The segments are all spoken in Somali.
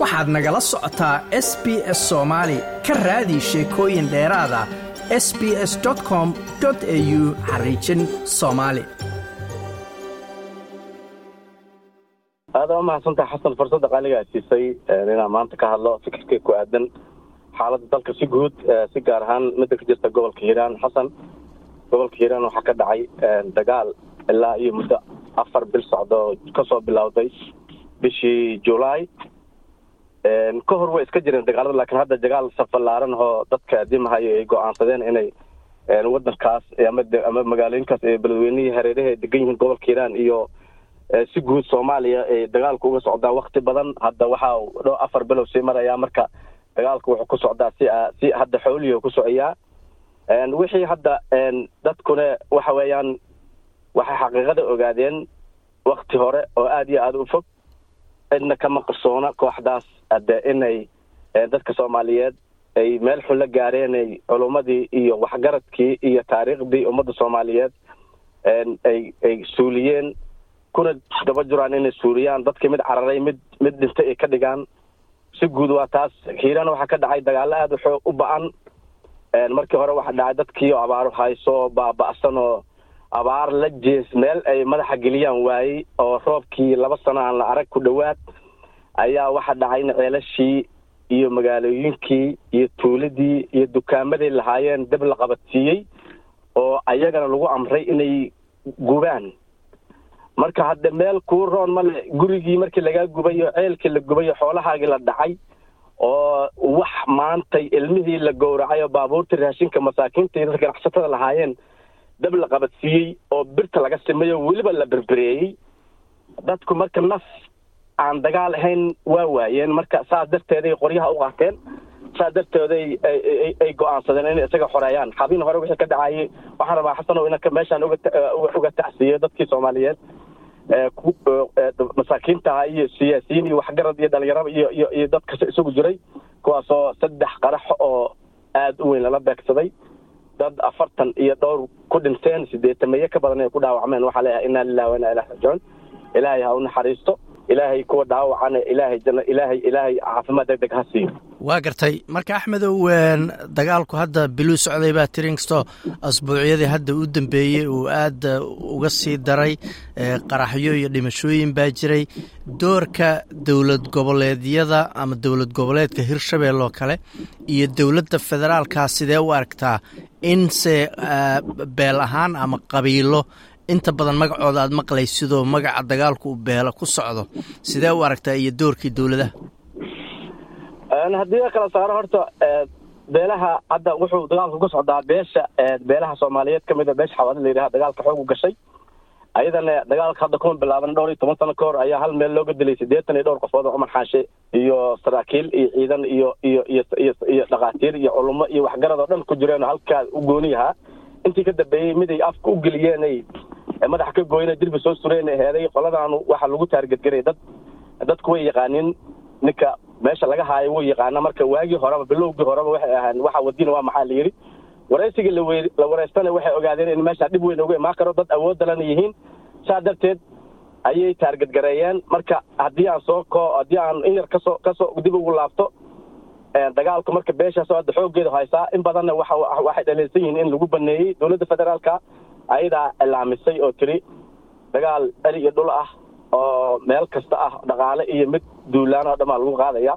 waxaad nagala socotaa s b s soomaali ka raadi sheekooyin dheeraada s b s com au xariijin soomaali aada waa mahadsantaha xasan fursadda qaaligaa siisay inaan maanta ka hadlo fikirkay ku aadan. Xaaladda dalka si guud si gaar ahaan midda ka jirta gobolka hiiraan. Xasan gobolka hiiraan waxaa ka dhacay dagaal ilaa iyo muddo afar bil socdo ka soo bilowday bishii julaay ka hor way iska jireen dagaalada laakiin hadda dagaal safalaaran oo dadka dimahayo ay go'aansadeen inay wadankaas ama magaalooyinkaas beledweynihii hareeraha ay degan yihiin gobolka hiiraan iyo si guud soomaaliya ay dagaalku uga socdaa wakti badan. Hadda waxaa dho afar bilow sii marayaa marka dagaalku wuxuu ku socdaa si si hadda xoolihi ku socoyaa wixii hadda dadkuna waxa weeyaan waxay xaqiiqada ogaadeen wakti hore oo aada iyo aada u fog cidna kama qarsoona kooxdaas ade inay dadka soomaaliyeed ay meel xun la gaareenay culummadii iyo waxgaradkii iyo taariikhdii ummadda soomaaliyeed ay ay suuliyeen kuna daba juraan inay suuliyaan. Dadkii mid cararay mid mid dhintay ay ka dhigaan. Si guud waa taas. Hiirana waxaa ka dhacay dagaalo aada xoo u ba'an. Markii hore waxaa dhacay dadkii oo abaaro hayso oo baaba-san oo abaar la jees meel ay madaxa geliyaan waayey oo roobkii laba sano aan la arag ku dhowaad ayaa waxaa dhacay in ceelashii iyo magaalooyinkii iyo tuuladii iyo dukaamadii lahaayeen dab la qabadsiiyey oo ayagana lagu amray inay gubaan. Marka hadda meel kuu roon male gurigii markii lagaa gubayo ceelkii la gubayo xoolahaagii la dhacay oo wax maantay ilmihii la gowracay oo baabuurtii raashinka masaakiinta iyo dadka ganacsatada lahaayeen dab la qabadsiiyey oo birta laga oo weliba la berbereeyey dadku marka naf aan dagaal ahayn waa waayeen. Marka saas darteeday qoryaha u qaateen saas darteeday ay go'aansadeen inay isaga xoreeyaan xabiin hore wixii ka dhacayay waxaan rabaa xasanow inanka meeshaan uga tacsiiyo dadkii soomaaliyeed. Masaakiintaha iyo siyaasiyiin iyo waxgarad iyo dhalinyarada iyo iyo iyo dadka isugu jiray kuwaasoo saddex qarax oo aada u weyn lala beegsaday dad afartan iyo dhowr ku dhinteen sideetameeye ka badan ay ku dhaawacmeen. Waxaa leeyahay inaa lilahi wa inaa ilahi rajicuun ilaahay ha u naxariisto ilaahay kuwa dhaawacana ilaahay ilaahay ilaahay caafimaad deg deg ha siiyo waa gartay. Marka axmedow dagaalku hadda biluu socday baa tiri inkastoo asbuucyadii hadda u dambeeyey uu aada uga sii daray qaraxyo iyo dhimashooyin baa jiray. Doorka dowlad goboleedyada ama dowlad goboleedka hirshabelle oo kale iyo dowladda federaalkaa sidee u aragtaa? In se beel ahaan ama qabiilo inta badan magacooda aada maqlaysidoo magaca dagaalku u beelo ku socdo sidee u aragtaa iyo doorkii dowladaha? Haddii la kala saaro horta beelaha hadda wuxuu dagaalku ka socdaa beesha beelaha soomaaliyeed ka mida beesha xawaali la yidhaha dagaalka xoogu gashay. Ayadana dagaalka hadda kuma bilaaban dhowr iyo toban sano ka hor ayaa hal meel looga dilay siddeetan iyo dhowr qofood oo cumar xaashe iyo saraakiil iyo ciidan iyo iyo iyo iyo dhakhaatiir iyo culummo iyo waxgarad oo dhan ku jireen oo halkaa u gooni ahaa. Intii ka dambeeyey mid ay afka u geliyeenay madaxa ka gooyna dirbi soo sureen heeday. Qoladaanu waxaa lagu taargetgaray dad dadku way yaqaaniin. Ninka meesha laga haayo wuu yaqaana marka waagii horeba bilowgii horeba waxay ahaan waxa wadina waa maxaa la yidhi? Waraysigii la waraystana waxay ogaadeen in meesha dhib weyn uga imaan karo. Dad awoodalana yihiin. Saa darteed ayay taargetgareeyeen marka haddii aan soo ko haddii aan in yar ka soo ka soo dib ugu laabto dagaalku marka beeshaasoo hadda xooggeedu haysaa. In badanna waxa waxay dhaliilsan yihiin in lagu baneeyey dowladda federaalka ayadaa ilaamisay oo tiri dagaal eri iyo dhul ah oo meel kasta ah dhaqaale iyo mid duulaan oo dhamaa lagu qaadaya.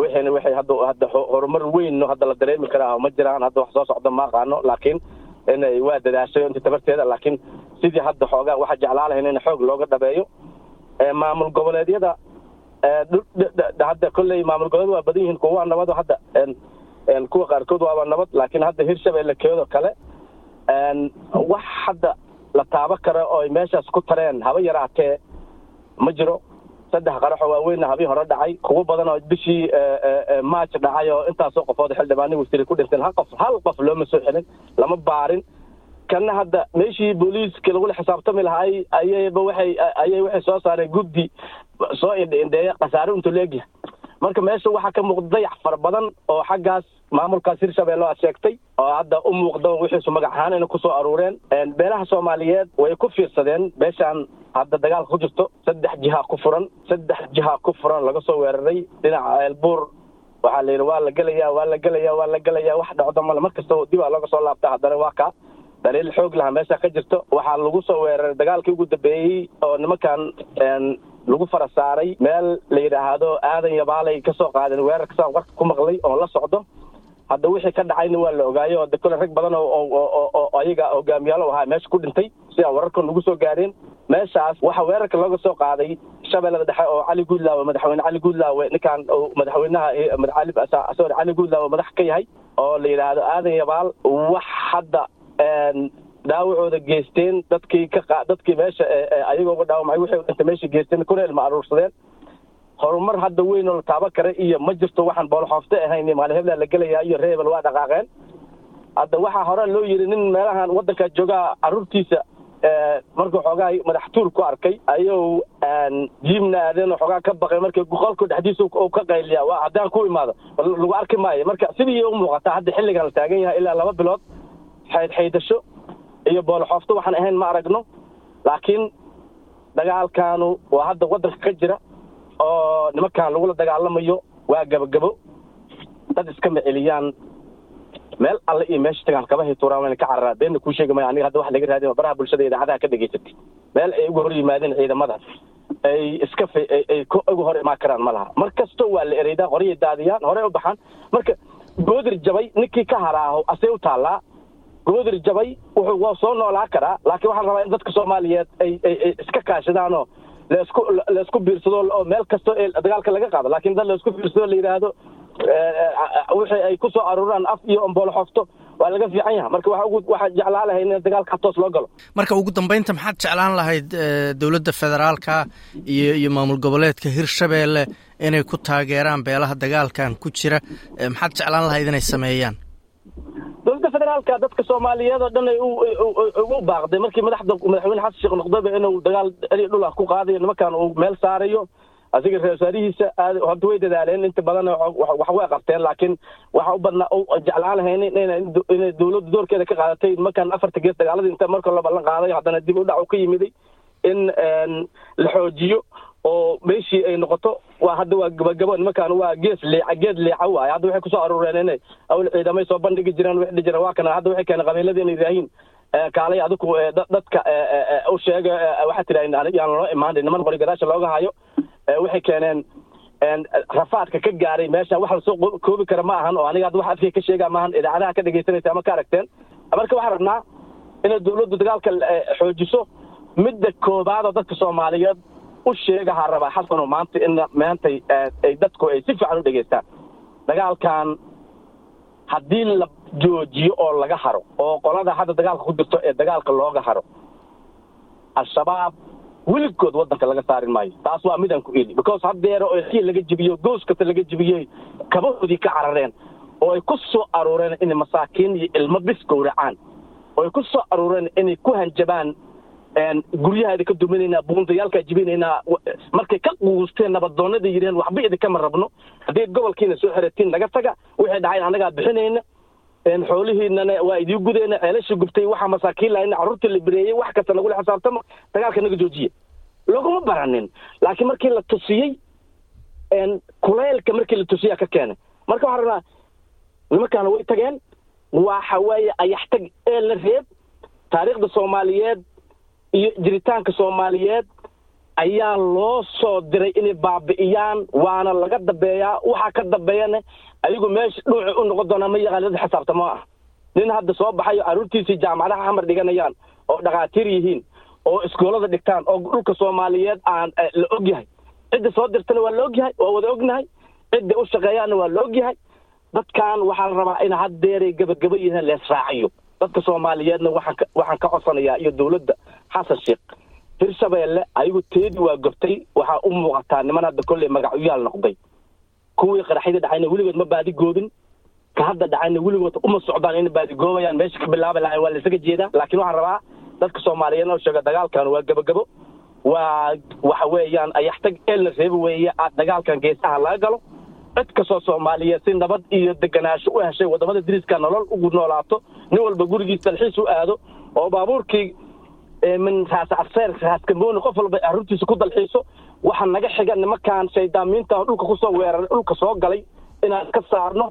Wixiina waxay hadda horumar weyn hadda la dareemi karaa ma jiraan hadda wax soo socda ma aqaano laakiin inay waa dadaashay inta tabarteeda laakiin sidii hadda xoogaa waxaa jeclaa lahayn in xoog looga dhabeeyo. Maamul goboleedyada hadda kolley maamul goboleed waa badan yihiin kuwa waa nabad hadda kuwa qaarkood waaba nabad laakiin hadda hirshabelle keedo kale wax hadda la taabo karo oo ay meeshaas ku tareen haba yaraatee ma jiro. Saddex qaraxoo waaweynna habii hore dhacay kuwo badan oo bishii maaj dhacay oo intaasoo qofood xildhibaani wasiiri ku dhinteen hal qof hal qof looma soo xelin lama baarin. Kana hadda meeshii booliiska lagula xisaabtami lahaay ayayba waxay ayay waxay soo saareen guddi soo indheeya khasaare intuu leegyahay marka meesha waxaa ka muuqda dayax fara badan oo xaggaas maamulkaas hirshabelle aad sheegtay oo hadda u muuqda wixiisu magac ahaan inay ku soo aruureen. Beelaha soomaaliyeed way ku fiirsadeen beeshaan hadda dagaalka ku jirto saddex jiha ku furan. Saddex jiha ku furan laga soo weeraray. Dhinaca eelbuur waxaa la yidhi waa la gelayaa waa la gelayaa waa la gelayaa wax dhacdo male mar kasta dib aa looga soo laabta haddana waa kaa daliil xoog laha meesha ka jirto. Waxaa lagu soo weeraray dagaalkii ugu dambeeyey oo nimankan lagu fara saaray. Meel la yidhaahdo aadan yabaalay ka soo qaadeen weerar kasaa warka ku maqlay oo la socdo. Hadda wixii ka dhacayna waa la ogaayo oo de kole rag badan oo ayaga hogaamiyaalo ahaa meesha ku dhintay sidaa wararka nagu soo gaareen meeshaas waxaa weerarka looga soo qaaday shabeellada dhexe oo cali guudlaawe madaxweyne cali guudlaawe ninkaan madaxweynaha sorry cali guudlaawe madax ka yahay oo la yidhaahdo aadan yabaal wax hadda dhaawacooda geysteen dadkii ka dadkii meesha ayagoo uga dhaawamay wixii dhintay meesha geysteen kuna ilma aruursadeen. Horumar hadda weyn oo la taaban kara iyo ma jirto waxaan boolxoofte ahayn maali hebla la gelayaa iyo reebel waa dhaqaaqeen. Hadda waxaa hore loo yidhi nin meelahan waddanka joogaa carruurtiisa markuu xoogaa madax tuur ku arkay ayuu jiimna aadeen oo xoogaa ka baqay markii qolka dhexdiisa uu ka qayliya waa haddaan ku imaado. Lagu arki maayo. Marka sidii u muuqataa hadda xilligan la taagan yahay ilaa laba bilood xaydxaydasho iyo boolxoofto waxaan ahayn ma aragno. Laakiin dagaalkaanu waa hadda waddanka ka jira oo nimankan lagula dagaalamayo waa gabagabo. Dad iskama celiyaan meel alle iyo meesha tagaan kaba hituraan wayna ka cararaa beenna kuu sheegi maya aniga hadda wax laga raadiyo baraha bulshada idaacadaha ka dhegaysatay meel ay uga hor yimaadeen ciidamada ay iska ay uga hor imaan karaan ma laha. Mar kasto waa la ereydaa qoryay daadiyaan horey u baxaan. Marka goodir jabay ninkii ka haraaho asee u taallaa goodir jabay wuxuu waa soo noolaa karaa laakiin waxaan rabaa in dadka soomaaliyeed ay ay iska kaashadaanoo la isku la isku biirsado oo meel kasto ee dagaalka laga qaado. Laakiin dad la isku biirsado la yidhaahdo wixii ay ku soo aruuraan af iyo omboolo xofto waa laga fiican yaha marka waxaa jeclaan lahayd in dagaalka toos loo galo. Marka ugu dambeynta maxaad jeclaan lahayd dowladda federaalka iyo iyo maamul goboleedka hirshabeelle inay ku taageeraan beelaha dagaalkan ku jira? Maxaad jeclaan lahayd inay sameeyaan federaalka dadka soomaaliyeed oo dhan ay ugu baaqday. Markii madaxda madaxweyne xasan sheekh noqdaba inuu dagaal eri dhul ah ku qaadayo nimankan uu meel saarayo. Asiga reer wasaarihiisa aad hadda way dadaaleen inta badan wax way qabteen laakiin waxa u badnaa jeclaan lahayn inay dowladda doorkeeda ka qaadatay. Nimankan afarta gees dagaaladii inta marka la ballan qaaday haddana dib u dhac u ka yimiday in la xoojiyo oo meeshii ay noqoto waa hadda waa gabagabo nimankan waa gees leeca geed leeca waaye hadda waxay ku soo aruureen inay awal ciidamay soo bandhigi jireen wixi jireen waa kana hadda waxay keeneen qabiiladii inay yidhaahiin kaalay adigu dadka u sheega waxaa tidhahin yaan loo imaanay niman qori gadaasha looga hayo waxay keeneen rafaadka ka gaaray meesha wax la soo koobi kara ma ahan oo aniga hadda wax afkiga ka sheegaa maahan idaacadaha ka dhegaysanaysa ama ka aragteen. Marka waxaan rabnaa inay dowladdu dagaalka xoojiso midda koobaad oo dadka soomaaliyeed u sheegahaa rabaa xasanoo maanta in maantay ay dadku ay si fiican u dhegaystaan dagaalkan haddii la joojiyo oo laga haro oo qolada hadda dagaalka ku jirto ee dagaalka looga haro al-shabaab weligood waddanka laga saari maayo. Taas waa midaan ku eli because haddeero oo laga jebiyo goos kasta laga jebiyey kabahoodii ka carareen. Oo ay ku soo aruureen inay masaakiin iyo ilmo bis gowracaan oo ay ku soo aruureen inay ku hanjabaan guryahaada ka duminaynaa buundayaalkaa jibinaynaa markay ka quusteen nabadoonnada yidheen waxba idinkama rabno. Haddii gobolkiina soo xeratiin naga taga wixii dhacay annagaa bixinayna xoolihiinana waa idii gudayna ceelasha gubtay waxaa masaakiin lahayna carruurtii la bireeyey wax kasta nagula xisaabtamo dagaalka naga joojiye. Laguma baranin. Laakiin markii la tusiyey kulaylka markii la tusiyaa ka keenay marka waxaan rabnaa nimankaana way tageen. Waxa weeye ayaxtag ee la reeb. Taariikhda soomaaliyeed iyo jiritaanka soomaaliyeed ayaa loo soo diray inay baabi'iyaan waana laga dambeeyaa waxaa ka dambeeyana ayagu meesha dhuuci u noqon doonaa ma yaqaan dad xisaabtamo ah nin hadda soo baxayo carruurtiisii jaamacadaha xamar dhiganayaan oo dhakhaatiir yihiin oo iskoolada dhigtaan oo dhulka soomaaliyeed aan la og yahay. Cidda soo dirtana waa la og yahay waa wada ognahay. Cidda u shaqeeyaanna waa la og yahay. Dadkan waxaa la rabaa in haddeeray gabagaba yihiin leesraaciyo dadka soomaaliyeedna waxaan ka codsanayaa iyo dowladda. Xasan sheekh hirshabeelle ayagu teedii waa gobtay waxaa u muuqataa niman hadda kolley magacyaal noqday. Kuwii qaraxyada dhacayna weligood ma baadigoobin ka hadda dhacayna weligood uma socdaan inay baadigoobayaan meesha ka bilaabi lahayn waa laysaga jeedaa. Laakiin waxaan rabaa dadka soomaaliyeed oo sheega dagaalkan waa gabagabo. Waa waxa weeyaan ayaxtag ee la reebi weeye. Dagaalkan geesaha laga galo cid kastoo soomaaliyeed si nabad iyo deganaansho u heshay waddamada diriiska nolol ugu noolaato nin walba gurigiis dalxiis u aado oo baabuurkii min raas afeer raas kambooni qof walba arrintiisa ku dalxiiso waxaa naga xiga nimankaan shaydaamiinta dhulka ku soo weeraray dhulka soo galay inaan ka saarno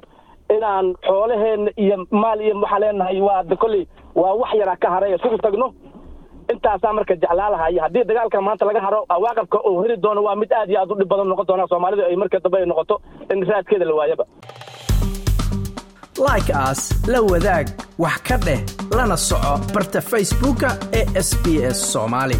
inaan xoolaheenna iyo maal iyo waxaa leenahay waa kolley waa wax yaraa ka haray isugu tagno intaasaa marka jeclaalahayo haddii dagaalka maanta laga haro awaaqabka uu heli doono waa mid aad iyo aad u dhib badan noqon doona soomaalida ay marka dambe ay noqoto in raadkeeda la waayaba. Like as la wadaag wax ka dheh lana soco barta facebooka ee sb s soomaali